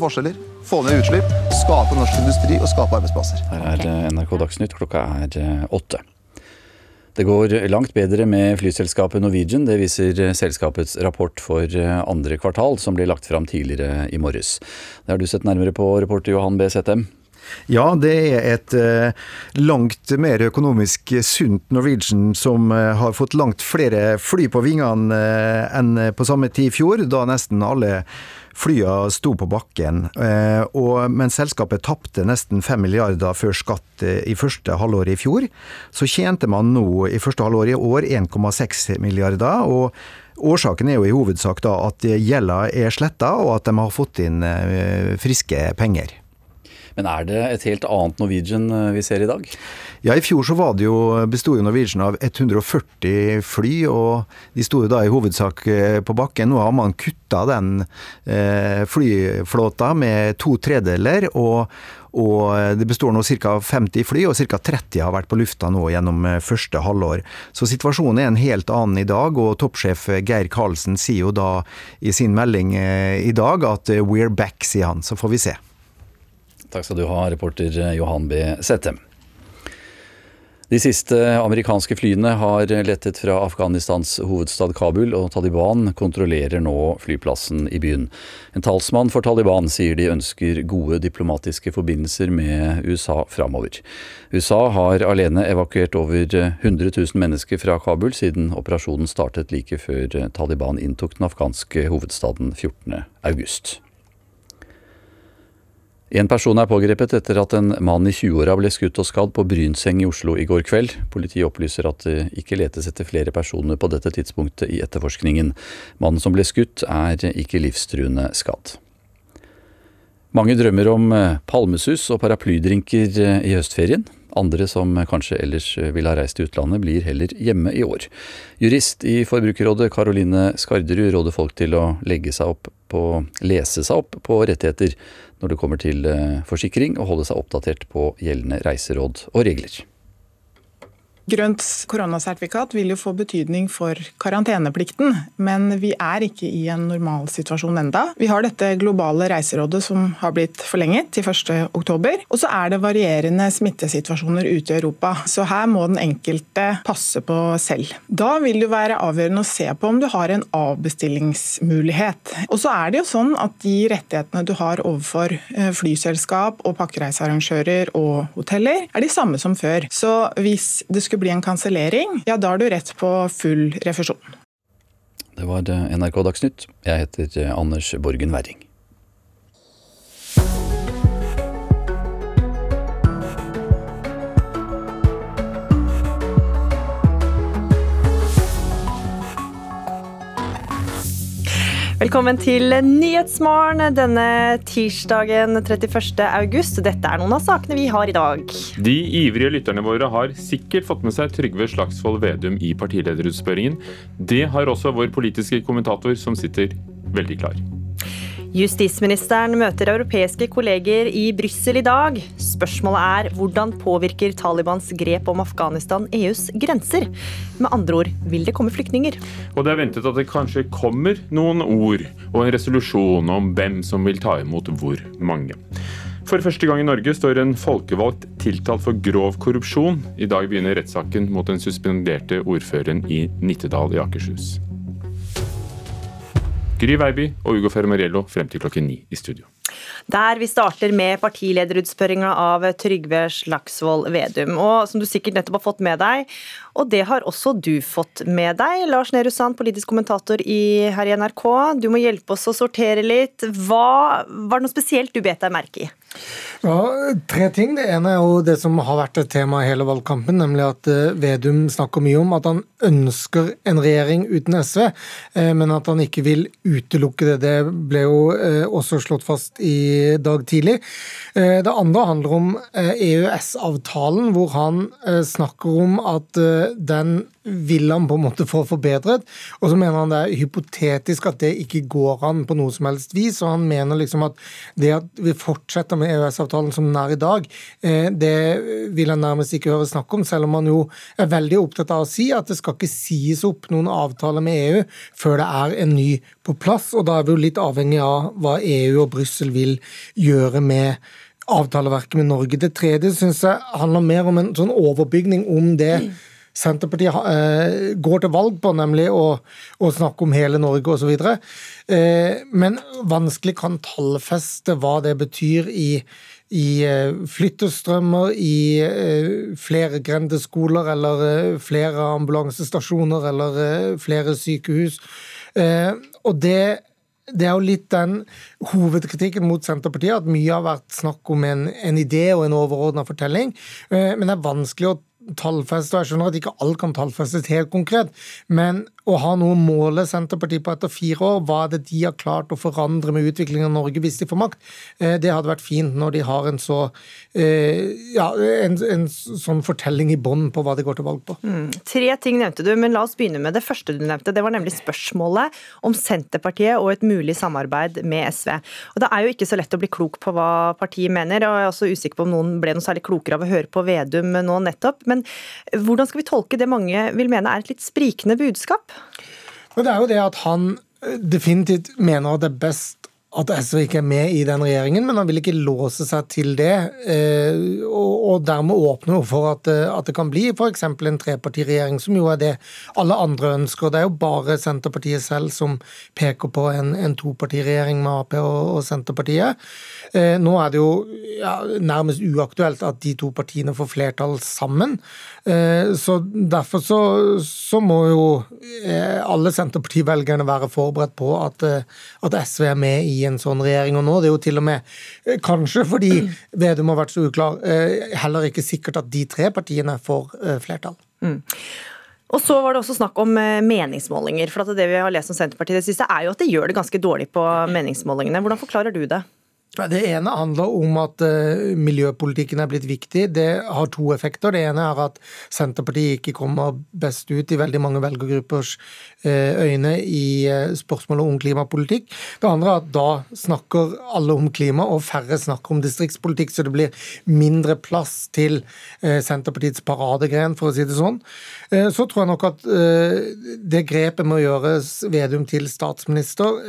forskjeller, få ned utslipp, skape norsk industri og skape arbeidsplasser. Her er eh, NRK Dagsnytt, klokka er eh, åtte. Det går langt bedre med flyselskapet Norwegian, det viser eh, selskapets rapport for andre kvartal, som ble lagt fram tidligere i morges. Det har du sett nærmere på, reporter Johan B. Settem. Ja, det er et langt mer økonomisk sunt Norwegian som har fått langt flere fly på vingene enn på samme tid i fjor, da nesten alle Flyene sto på bakken, eh, og mens selskapet tapte nesten 5 milliarder før skatt eh, i første halvår i fjor, så tjente man nå i første halvår i år 1,6 milliarder. og Årsaken er jo i hovedsak da at gjelda er sletta, og at de har fått inn eh, friske penger. Men er det et helt annet Norwegian vi ser i dag? Ja, I fjor så var det jo, besto jo Norwegian av 140 fly, og de sto jo da i hovedsak eh, på bakken. Nå har man kutta den eh, flyflåta med to tredeler. og og Det består nå ca. 50 fly, og ca. 30 har vært på lufta nå gjennom eh, første halvår. Så situasjonen er en helt annen i dag, og toppsjef Geir Karlsen sier jo da i sin melding i dag at 'we're back', sier han. Så får vi se. Takk skal du ha, reporter Johan B. Sette. De siste amerikanske flyene har lettet fra Afghanistans hovedstad Kabul, og Taliban kontrollerer nå flyplassen i byen. En talsmann for Taliban sier de ønsker gode diplomatiske forbindelser med USA framover. USA har alene evakuert over 100 000 mennesker fra Kabul siden operasjonen startet like før Taliban inntok den afghanske hovedstaden 14. En person er pågrepet etter at en mann i 20-åra ble skutt og skadd på Brynseng i Oslo i går kveld. Politiet opplyser at det ikke letes etter flere personer på dette tidspunktet i etterforskningen. Mannen som ble skutt er ikke livstruende skadd. Mange drømmer om eh, palmesus og paraplydrinker eh, i høstferien. Andre som kanskje ellers ville ha reist til utlandet, blir heller hjemme i år. Jurist i Forbrukerrådet Karoline Skarderud råder folk til å legge seg opp på, lese seg opp på rettigheter når det kommer til eh, forsikring, og holde seg oppdatert på gjeldende reiseråd og regler. Grønt koronasertifikat vil jo få betydning for karanteneplikten, men vi er ikke i en normalsituasjon enda. Vi har dette globale reiserådet som har blitt forlenget til 1.10. Og så er det varierende smittesituasjoner ute i Europa, så her må den enkelte passe på selv. Da vil det være avgjørende å se på om du har en avbestillingsmulighet. Og så er det jo sånn at de rettighetene du har overfor eh, flyselskap og pakkereisearrangører og hoteller, er de samme som før. Så hvis det skulle skulle bli en kansellering, ja da har du rett på full refusjon. Det var NRK Dagsnytt. Jeg heter Anders Borgen Werring. Velkommen til Nyhetsmorgen denne tirsdagen 31. august. Dette er noen av sakene vi har i dag. De ivrige lytterne våre har sikkert fått med seg Trygve Slagsvold Vedum i partilederutspørringen. Det har også vår politiske kommentator, som sitter veldig klar. Justisministeren møter europeiske kolleger i Brussel i dag. Spørsmålet er hvordan påvirker Talibans grep om Afghanistan EUs grenser? Med andre ord, vil det komme flyktninger? Og det er ventet at det kanskje kommer noen ord og en resolusjon om hvem som vil ta imot hvor mange. For første gang i Norge står en folkevalgt tiltalt for grov korrupsjon. I dag begynner rettssaken mot den suspenderte ordføreren i Nittedal i Akershus. Gry Veiby og Ugo Fermariello frem til klokken ni i studio. Der vi starter med partilederutspørringa av Trygve Slagsvold Vedum. Og som du sikkert nettopp har fått med deg, og det har også du fått med deg, Lars Nehru Sand, politisk kommentator i, her i NRK. Du må hjelpe oss å sortere litt. Hva var det noe spesielt du bet deg merke i? Ja, Tre ting. Det ene er jo det som har vært et tema i hele valgkampen, nemlig at eh, Vedum snakker mye om at han ønsker en regjering uten SV, eh, men at han ikke vil utelukke det. Det ble jo eh, også slått fast i dag tidlig. Det andre handler om EØS-avtalen, e hvor han snakker om at den vil han på en måte få forbedret. Og så mener han det er hypotetisk at det ikke går an på noe som helst vis. Og han mener liksom at det at vi fortsetter med EØS-avtalen som den er i dag, eh, det vil han nærmest ikke høre snakk om, selv om han jo er veldig opptatt av å si at det skal ikke sies opp noen avtale med EU før det er en ny på plass. Og da er vi jo litt avhengig av hva EU og Brussel vil gjøre med avtaleverket med Norge. Det tredje syns jeg handler mer om en sånn overbygning om det Senterpartiet eh, går til valg på, nemlig å, å snakke om hele Norge osv. Eh, men vanskelig kan tallfeste hva det betyr i, i eh, flyttestrømmer, i eh, flere grendeskoler eller eh, flere ambulansestasjoner eller eh, flere sykehus. Og det det er jo litt den hovedkritikken mot Senterpartiet, at mye har vært snakk om en, en idé og en overordna fortelling. Men det er vanskelig å tallfeste, og jeg skjønner at ikke alt kan tallfestes helt konkret, men å ha noe å måle Senterpartiet på etter fire år, hva er det de har klart å forandre med utviklingen av Norge hvis de får makt, eh, det hadde vært fint når de har en så eh, ja, en, en sånn fortelling i bånn på hva de går til valg på. Mm. Tre ting nevnte du, men la oss begynne med det første du nevnte. Det var nemlig spørsmålet om Senterpartiet og et mulig samarbeid med SV. Og Det er jo ikke så lett å bli klok på hva partiet mener, og jeg er også usikker på om noen ble noe særlig klokere av å høre på Vedum nå nettopp. Men hvordan skal vi tolke det mange vil mene er et litt sprikende budskap? Men det er jo det at han eh, definitivt mener at det er best at SV ikke er med i den regjeringen, men han vil ikke låse seg til det. Eh, og dermed åpne for at, eh, det kan bli f.eks. en trepartiregjering, som jo er det alle andre ønsker. Det er jo bare Senterpartiet selv som peker på en, en topartiregjering med Ap og, Senterpartiet. Nå er det jo ja, nærmest uaktuelt at de to partiene får flertall sammen. Eh, så Derfor så, så må jo eh, alle Senterparti-velgerne være forberedt på at, eh, at, SV er med i en sånn regjering. Og nå det er jo til og med, kanskje fordi Vedum har vært så uklar, heller ikke sikkert at de tre partiene får flertall. Mm. Og så var det også snakk om meningsmålinger. for Det vi har lest om Senterpartiet det siste, er jo at de gjør det ganske dårlig på meningsmålingene. Hvordan forklarer du det? Det ene handler om at uh, miljøpolitikken er blitt viktig. Det har to effekter. Det ene er at Senterpartiet ikke kommer best ut i veldig mange velgergruppers uh, øyne i uh, spørsmålet om klimapolitikk. Det andre er at da snakker alle om klima, og færre snakker om distriktspolitikk, så det blir mindre plass til Senterpartiets paradegren, for å si det sånn. Så tror jeg nok at det grepet med å gjøre Vedum til statsminister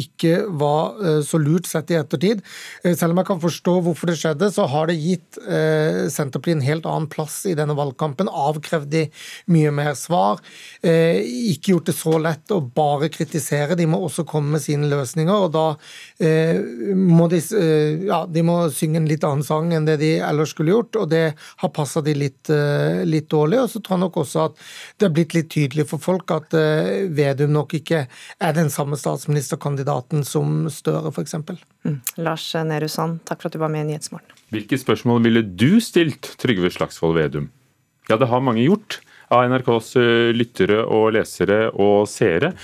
ikke var så lurt sett i ettertid tid. Eh, selv om jeg kan forstå hvorfor det skjedde, så har det gitt eh, Senterpartiet en helt annen plass i denne valgkampen. Avkrevd de mye mer svar. Eh, ikke gjort det så lett å bare kritisere, de må også komme med sine løsninger. og da må de, ja, de må synge en litt annen sang enn det de ellers skulle gjort, og det har passa de litt, litt, dårlig. Og så tror jeg nok også at det er blitt litt tydelig for folk at Vedum nok ikke er den samme statsministerkandidaten som Støre, f.eks. Mm. Lars Nehru Sand, takk for at du var med i Nyhetsmorgen. Hvilke spørsmål ville du stilt Trygve Slagsvold Vedum? Ja, det har mange gjort av NRKs eh, lyttere og lesere og seere.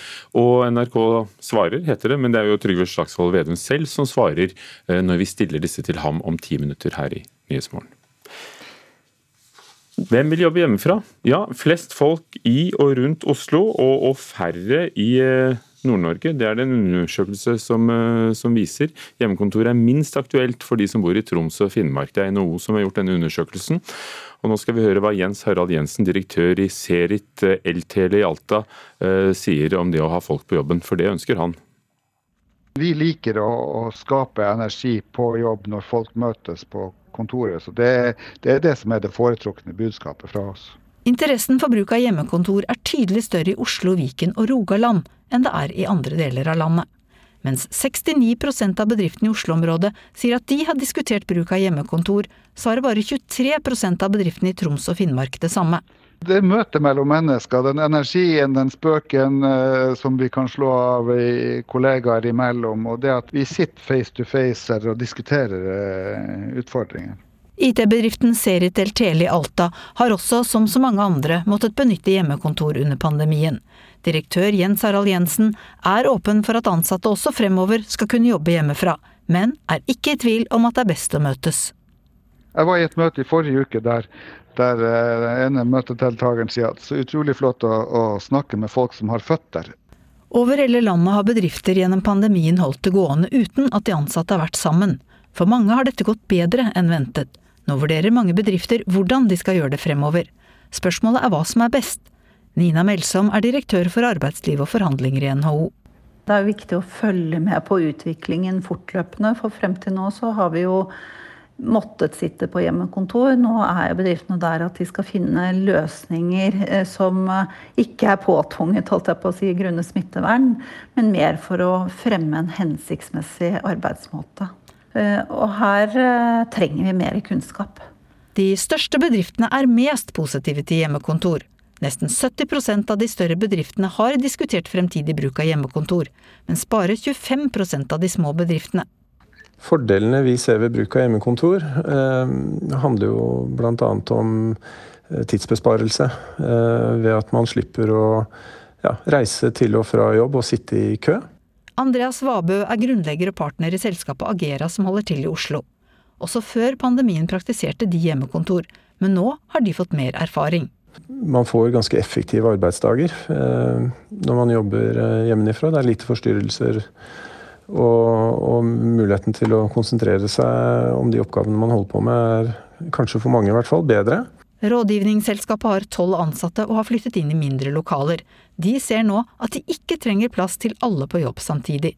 Og NRK svarer, heter det, men det er jo Trygve Slagsvold Vedum selv som svarer eh, når vi stiller disse til ham om ti minutter her i Nyhetsmorgen. Hvem vil jobbe hjemmefra? Ja, flest folk i og rundt Oslo, og, og færre i eh, Nord-Norge. Det er det en undersøkelse som, eh, som, viser. Hjemmekontoret er minst aktuelt for de som bor i Troms og Finnmark. Det er NHO som har gjort denne undersøkelsen. Og nå skal vi høre hva Jens Harald Jensen, direktør i Serit LTL Eltele i Alta, eh, sier om det å ha folk på jobben, for det ønsker han. Vi liker å, å skape energi på jobb når folk møtes på kontoret. Så det, det er det som er det foretrukne budskapet fra oss. Interessen for bruk av hjemmekontor er tydelig større i Oslo, Viken og Rogaland enn det er i andre deler av landet. Mens 69% av bedriftene i Oslo-området sier at de har diskutert bruk av hjemmekontor, svarer bare 23% av bedriftene i Troms og Finnmark det samme. Det møtet mellom mennesker, den energien, den spøken eh, som vi kan slå av i kollegaer imellom, og det at vi sitter face to face og diskuterer eh, utfordringer. IT-bedriften Seritel Tele i Alta har også, som så mange andre, måttet benytte hjemmekontor under pandemien. Direktør Jens Harald Jensen er åpen for at ansatte også fremover skal kunne jobbe hjemmefra, men er ikke i tvil om at det er best å møtes. Jeg var i et møte i forrige uke der, der eh, den ene møtedeltakeren sier at så utrolig flott å, å snakke med folk som har føtter. Over hele landet har bedrifter gjennom pandemien holdt det gående uten at de ansatte har vært sammen. For mange har dette gått bedre enn ventet. Nå vurderer mange bedrifter hvordan de skal gjøre det fremover. Spørsmålet er hva som er best. Nina Melsom er direktør for arbeidsliv og forhandlinger i NHO. Det er viktig å følge med på utviklingen fortløpende, for frem til nå så har vi jo måttet sitte på hjemmekontor. Nå er bedriftene der at de skal finne løsninger eh, som eh, ikke er påtvunget holdt jeg på å si, grunnet smittevern, men mer for å fremme en hensiktsmessig arbeidsmåte. Eh, og her trenger vi mer kunnskap. De største bedriftene er mest positive til hjemmekontor. Nesten 70% av de større bedriftene har diskutert fremtidig bruk av hjemmekontor, mens bare 25% av de små bedriftene. Fordelene vi ser ved bruk av hjemmekontor, eh, handler jo bl.a. om eh, tidsbesparelse. Eh, ved at man slipper å ja, reise til og fra jobb og sitte i kø. Andreas Vabø er grunnlegger og partner i selskapet Agera som holder til i Oslo. Også før pandemien praktiserte de hjemmekontor, men nå har de fått mer erfaring. Man får ganske effektive arbeidsdager når man jobber hjemmefra. Det er lite forstyrrelser og, og, muligheten til å konsentrere seg om de oppgavene man holder på med, er kanskje for mange i hvert fall bedre. Rådgivningsselskapet har tolv ansatte og har flyttet inn i mindre lokaler. De ser nå at de ikke trenger plass til alle på jobb samtidig.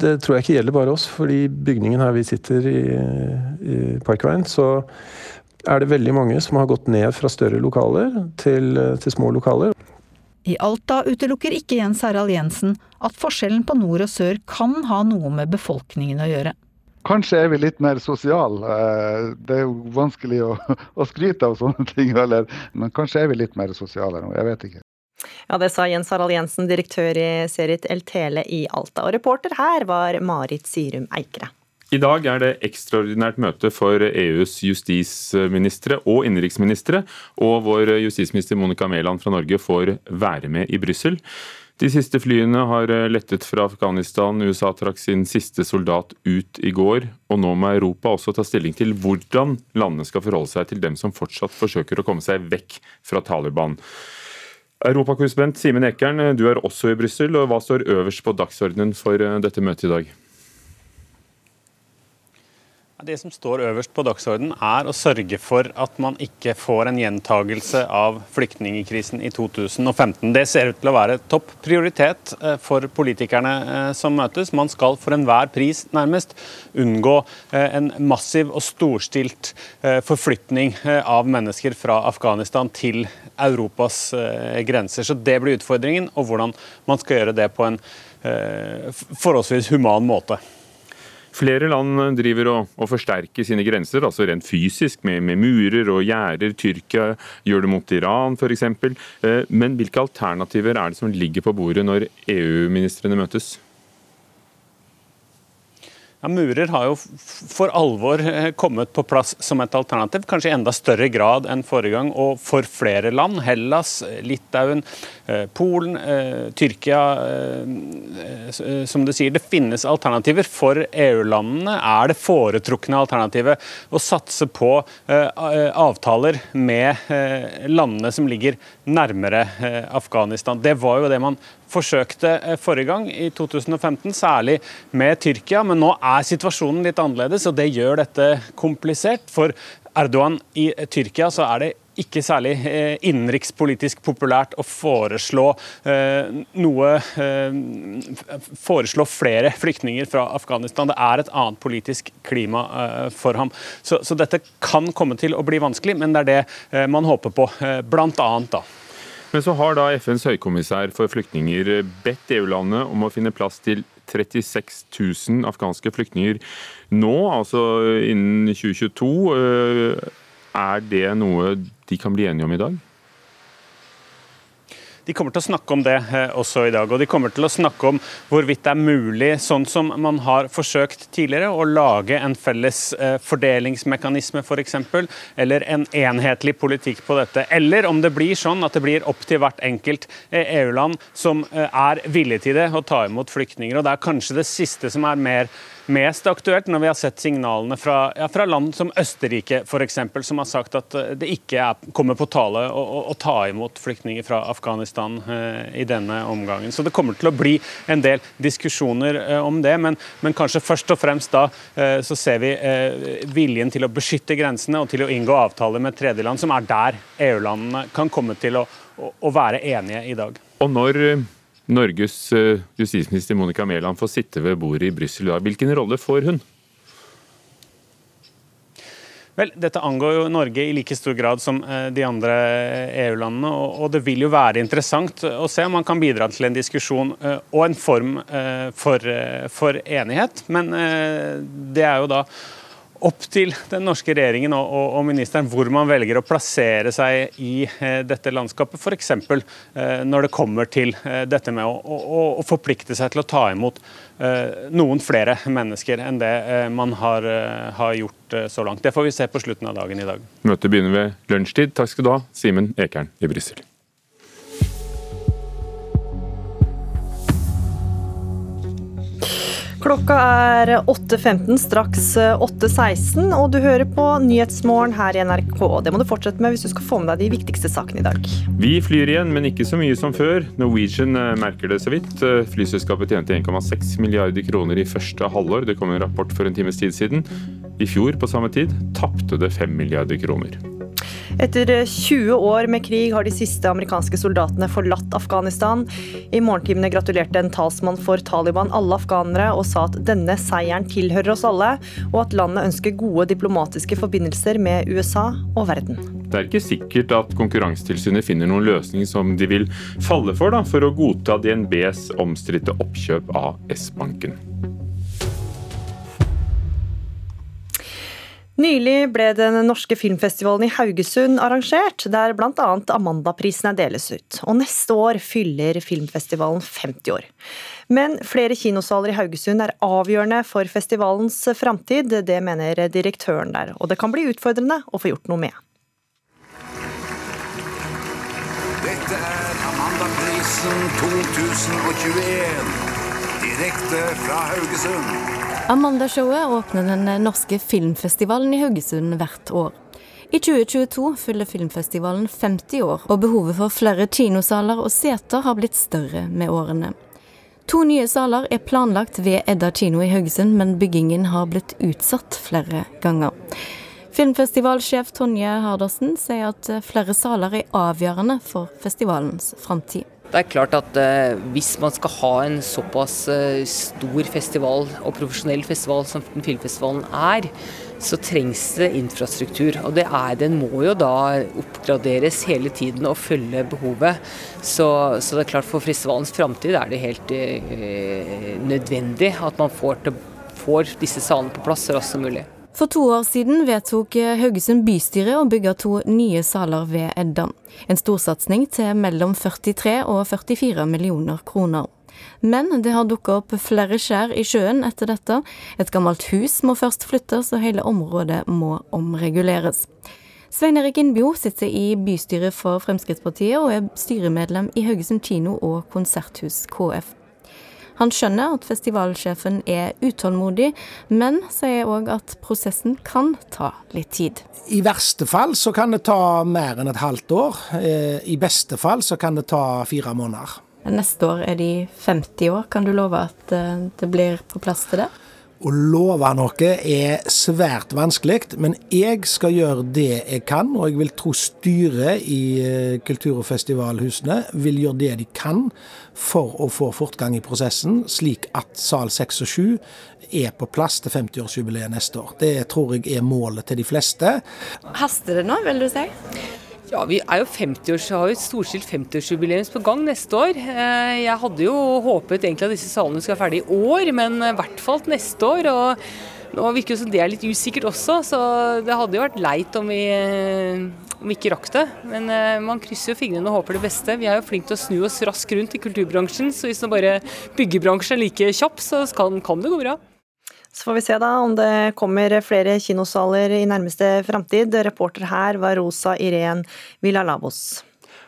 Det tror jeg ikke gjelder bare oss, fordi bygningen her vi sitter i, i Parkveien, så er det veldig mange som har gått ned fra større lokaler til, til små lokaler. I Alta utelukker ikke Jens Harald Jensen at forskjellen på nord og sør kan ha noe med befolkningen å gjøre. Kanskje er vi litt mer sosiale. Eh, det er jo vanskelig å, å skryte av sånne ting, eller, men kanskje er vi litt mer sosiale nå. Jeg vet ikke. Ja, Det sa Jens Harald Jensen, direktør i Serit El Tele i Alta. Og reporter her var Marit Sirum Eikre. I dag er det ekstraordinært møte for EUs justisministre og innenriksministre, og vår justisminister Monica Mæland fra Norge får være med i Brussel. De siste flyene har lettet fra Afghanistan. USA trakk sin siste soldat ut i går. Og nå må Europa også ta stilling til hvordan landene skal forholde seg til dem som fortsatt forsøker å komme seg vekk fra Taliban. Europakorrespondent Simen Ekern, du er også i Brussel. Hva står øverst på dagsordenen for dette møtet i dag? Det som står øverst på dagsordenen er å sørge for at man ikke får en gjentagelse av flyktningkrisen i 2015. Det ser ut til å være topp prioritet eh, for politikerne eh, som møtes. Man skal for enhver pris nærmest unngå eh, en massiv og storstilt forflytning av mennesker fra Afghanistan til Europas grenser. Så det blir utfordringen, og hvordan man skal gjøre det på en forholdsvis human måte. Flere land driver og, og forsterker sine grenser, altså rent fysisk, med, med murer og gjerder. Tyrkia gjør det mot Iran f.eks. Eh, men hvilke alternativer er det som ligger på bordet når EU-ministrene møtes? Ja, murer har jo for alvor eh, kommet på plass som et alternativ, kanskje i enda større grad enn forrige gang, og for flere land. Hellas, Litauen, eh, Polen, eh, Tyrkia. Som du sier, det finnes alternativer. For EU-landene er det foretrukne alternativet å satse på avtaler med landene som ligger nærmere Afghanistan. Det var jo det man forsøkte eh, forrige gang, i 2015, særlig med Tyrkia. Men nå er situasjonen litt annerledes, og det gjør dette komplisert. For Erdogan i Tyrkia så er det ikke særlig eh, innenrikspolitisk populært å foreslå eh, noe eh, Foreslå flere flyktninger fra Afghanistan. Det er et annet politisk klima eh, for ham. Så, så, dette kan komme til å bli vanskelig, men det er det eh, man håper på. Eh, blant annet da. Men så har da FNs høykommissær for flyktninger bedt EU-landet om å finne plass til 36 000 afghanske flyktninger nå, altså innen 2022. Eh, er det noe de kan bli enige om i dag? De kommer til å snakke om det eh, også i dag. Og de kommer til å snakke om hvorvidt det er mulig, sånn som man har forsøkt tidligere, å lage en felles eh, fordelingsmekanisme f.eks., for eller en enhetlig politikk på dette. Eller om det blir sånn at det blir opp til hvert enkelt eh, EU-land som er villig til det, å ta imot flyktninger. Og det er kanskje det siste som er mer mest aktuelt når vi har sett signalene fra, ja, fra land som Østerrike f.eks., som har sagt at eh, det ikke er, kommer på tale å, å, å, ta imot flyktninger fra Afghanistan eh, i denne omgangen. Så det kommer til å bli en del diskusjoner eh, om det, men, men, kanskje først og fremst da eh, så ser vi eh, viljen til å beskytte grensene og til å inngå avtaler med tredjeland, som er der EU-landene kan komme til å, å, å være enige i dag. Og når Norges eh, justisminister Monica Mæland får sitte ved bordet i Brussel i. Hvilken rolle får hun? Vel, Dette angår jo Norge i like stor grad som eh, de andre EU-landene. Og det vil jo være interessant å se om man kan bidra til en diskusjon eh, og en form for, for enighet. Men det er jo da opp til den norske regjeringen og, og, og, ministeren hvor man velger å plassere seg i eh, dette landskapet. F.eks. Eh, når det kommer til eh, dette med å, å, å, forplikte seg til å ta imot eh, noen flere mennesker enn det eh, man har, eh, har, gjort så langt. Det får vi se på slutten av dagen i dag. Møtet begynner ved lunsjtid. Takk skal du ha, Simen Ekern i Brussel. Klokka er 8.15, straks 8.16, og du hører på Nyhetsmorgen her i NRK. Det må du fortsette med hvis du skal få med deg de viktigste sakene i dag. Vi flyr igjen, men ikke så mye som før. Norwegian eh, merker det så vidt. Eh, flyselskapet tjente 1,6 milliarder kroner i første halvår. Det kom en rapport for en times tid siden. I fjor på samme tid tapte det 5 milliarder kroner. Etter 20 år med krig har de siste amerikanske soldatene forlatt Afghanistan. I morgentimene gratulerte en talsmann for Taliban alle afghanere og sa at denne seieren tilhører oss alle, og at landet ønsker gode diplomatiske forbindelser med USA og verden. Det er ikke sikkert at Konkurransetilsynet finner noen løsning som de vil falle for, da, for å godta DNBs omstridte oppkjøp av S-banken. Nylig ble den norske filmfestivalen i Haugesund arrangert, der bl.a. er deles ut. Og neste år fyller filmfestivalen 50 år. Men flere kinosaler i Haugesund er avgjørende for festivalens framtid. Det mener direktøren der, og det kan bli utfordrende å få gjort noe med. Dette er Amandaprisen 2021. Direkte fra Haugesund. Amanda-showet åpner den norske filmfestivalen i Haugesund hvert år. I 2022 fyller filmfestivalen 50 år, og behovet for flere kinosaler og seter har blitt større med årene. To nye saler er planlagt ved Edda kino i Haugesund, men byggingen har blitt utsatt flere ganger. Filmfestivalsjef Tonje Hardersen sier at flere saler er avgjørende for festivalens framtid. Det er klart at eh, Hvis man skal ha en såpass eh, stor festival og profesjonell festival som den filmfestivalen er, så trengs det infrastruktur. Og det er, den må jo da oppgraderes hele tiden og følge behovet. Så, så det er klart for festivalens framtid er det helt eh, nødvendig at man får, til, får disse salene på plass så raskt som mulig. For to år siden vedtok Haugesund bystyre å bygge to nye saler ved Edda. En storsatsing til mellom 43 og 44 millioner kroner. Men det har dukka opp flere skjær i sjøen etter dette. Et gammelt hus må først flyttes, og hele området må omreguleres. Svein Erik Innbjo sitter i bystyret for Fremskrittspartiet og er styremedlem i Haugesund kino og konserthus KF. Han skjønner at festivalsjefen er utålmodig, men sier òg at prosessen kan ta litt tid. I verste fall så kan det ta mer enn et halvt år. Eh, I beste fall så kan det ta fire måneder. Neste år er de 50 år. Kan du love at eh, det blir på plass til det? Å love noe er svært vanskelig, men jeg skal gjøre det jeg kan. Og jeg vil tro styret i eh, kultur- og festivalhusene vil gjøre det de kan for å få fortgang i prosessen, slik at sal 6 og 7 er på plass til 50-årsjubileet neste år. Det tror jeg er målet til de fleste. Haster det nå, vil du si? Ja, Vi er jo 50 år, har jo et storstilt 50-årsjubileum på gang neste år. Eh, jeg hadde jo håpet egentlig at disse salene skulle være ferdig i år, men i hvert fall neste år. og Nå virker det som det er litt usikkert også, så det hadde jo vært leit om vi, eh, om vi ikke rakk det. Men eh, man krysser jo fingrene og håper det beste. Vi er jo flinke til å snu oss raskt rundt i kulturbransjen, så hvis nå bare byggebransjen er like kjapp, så kan det gå bra. Så får vi se da om det kommer flere kinosaler i nærmeste framtid. Reporter her var Rosa Irén Villalabos.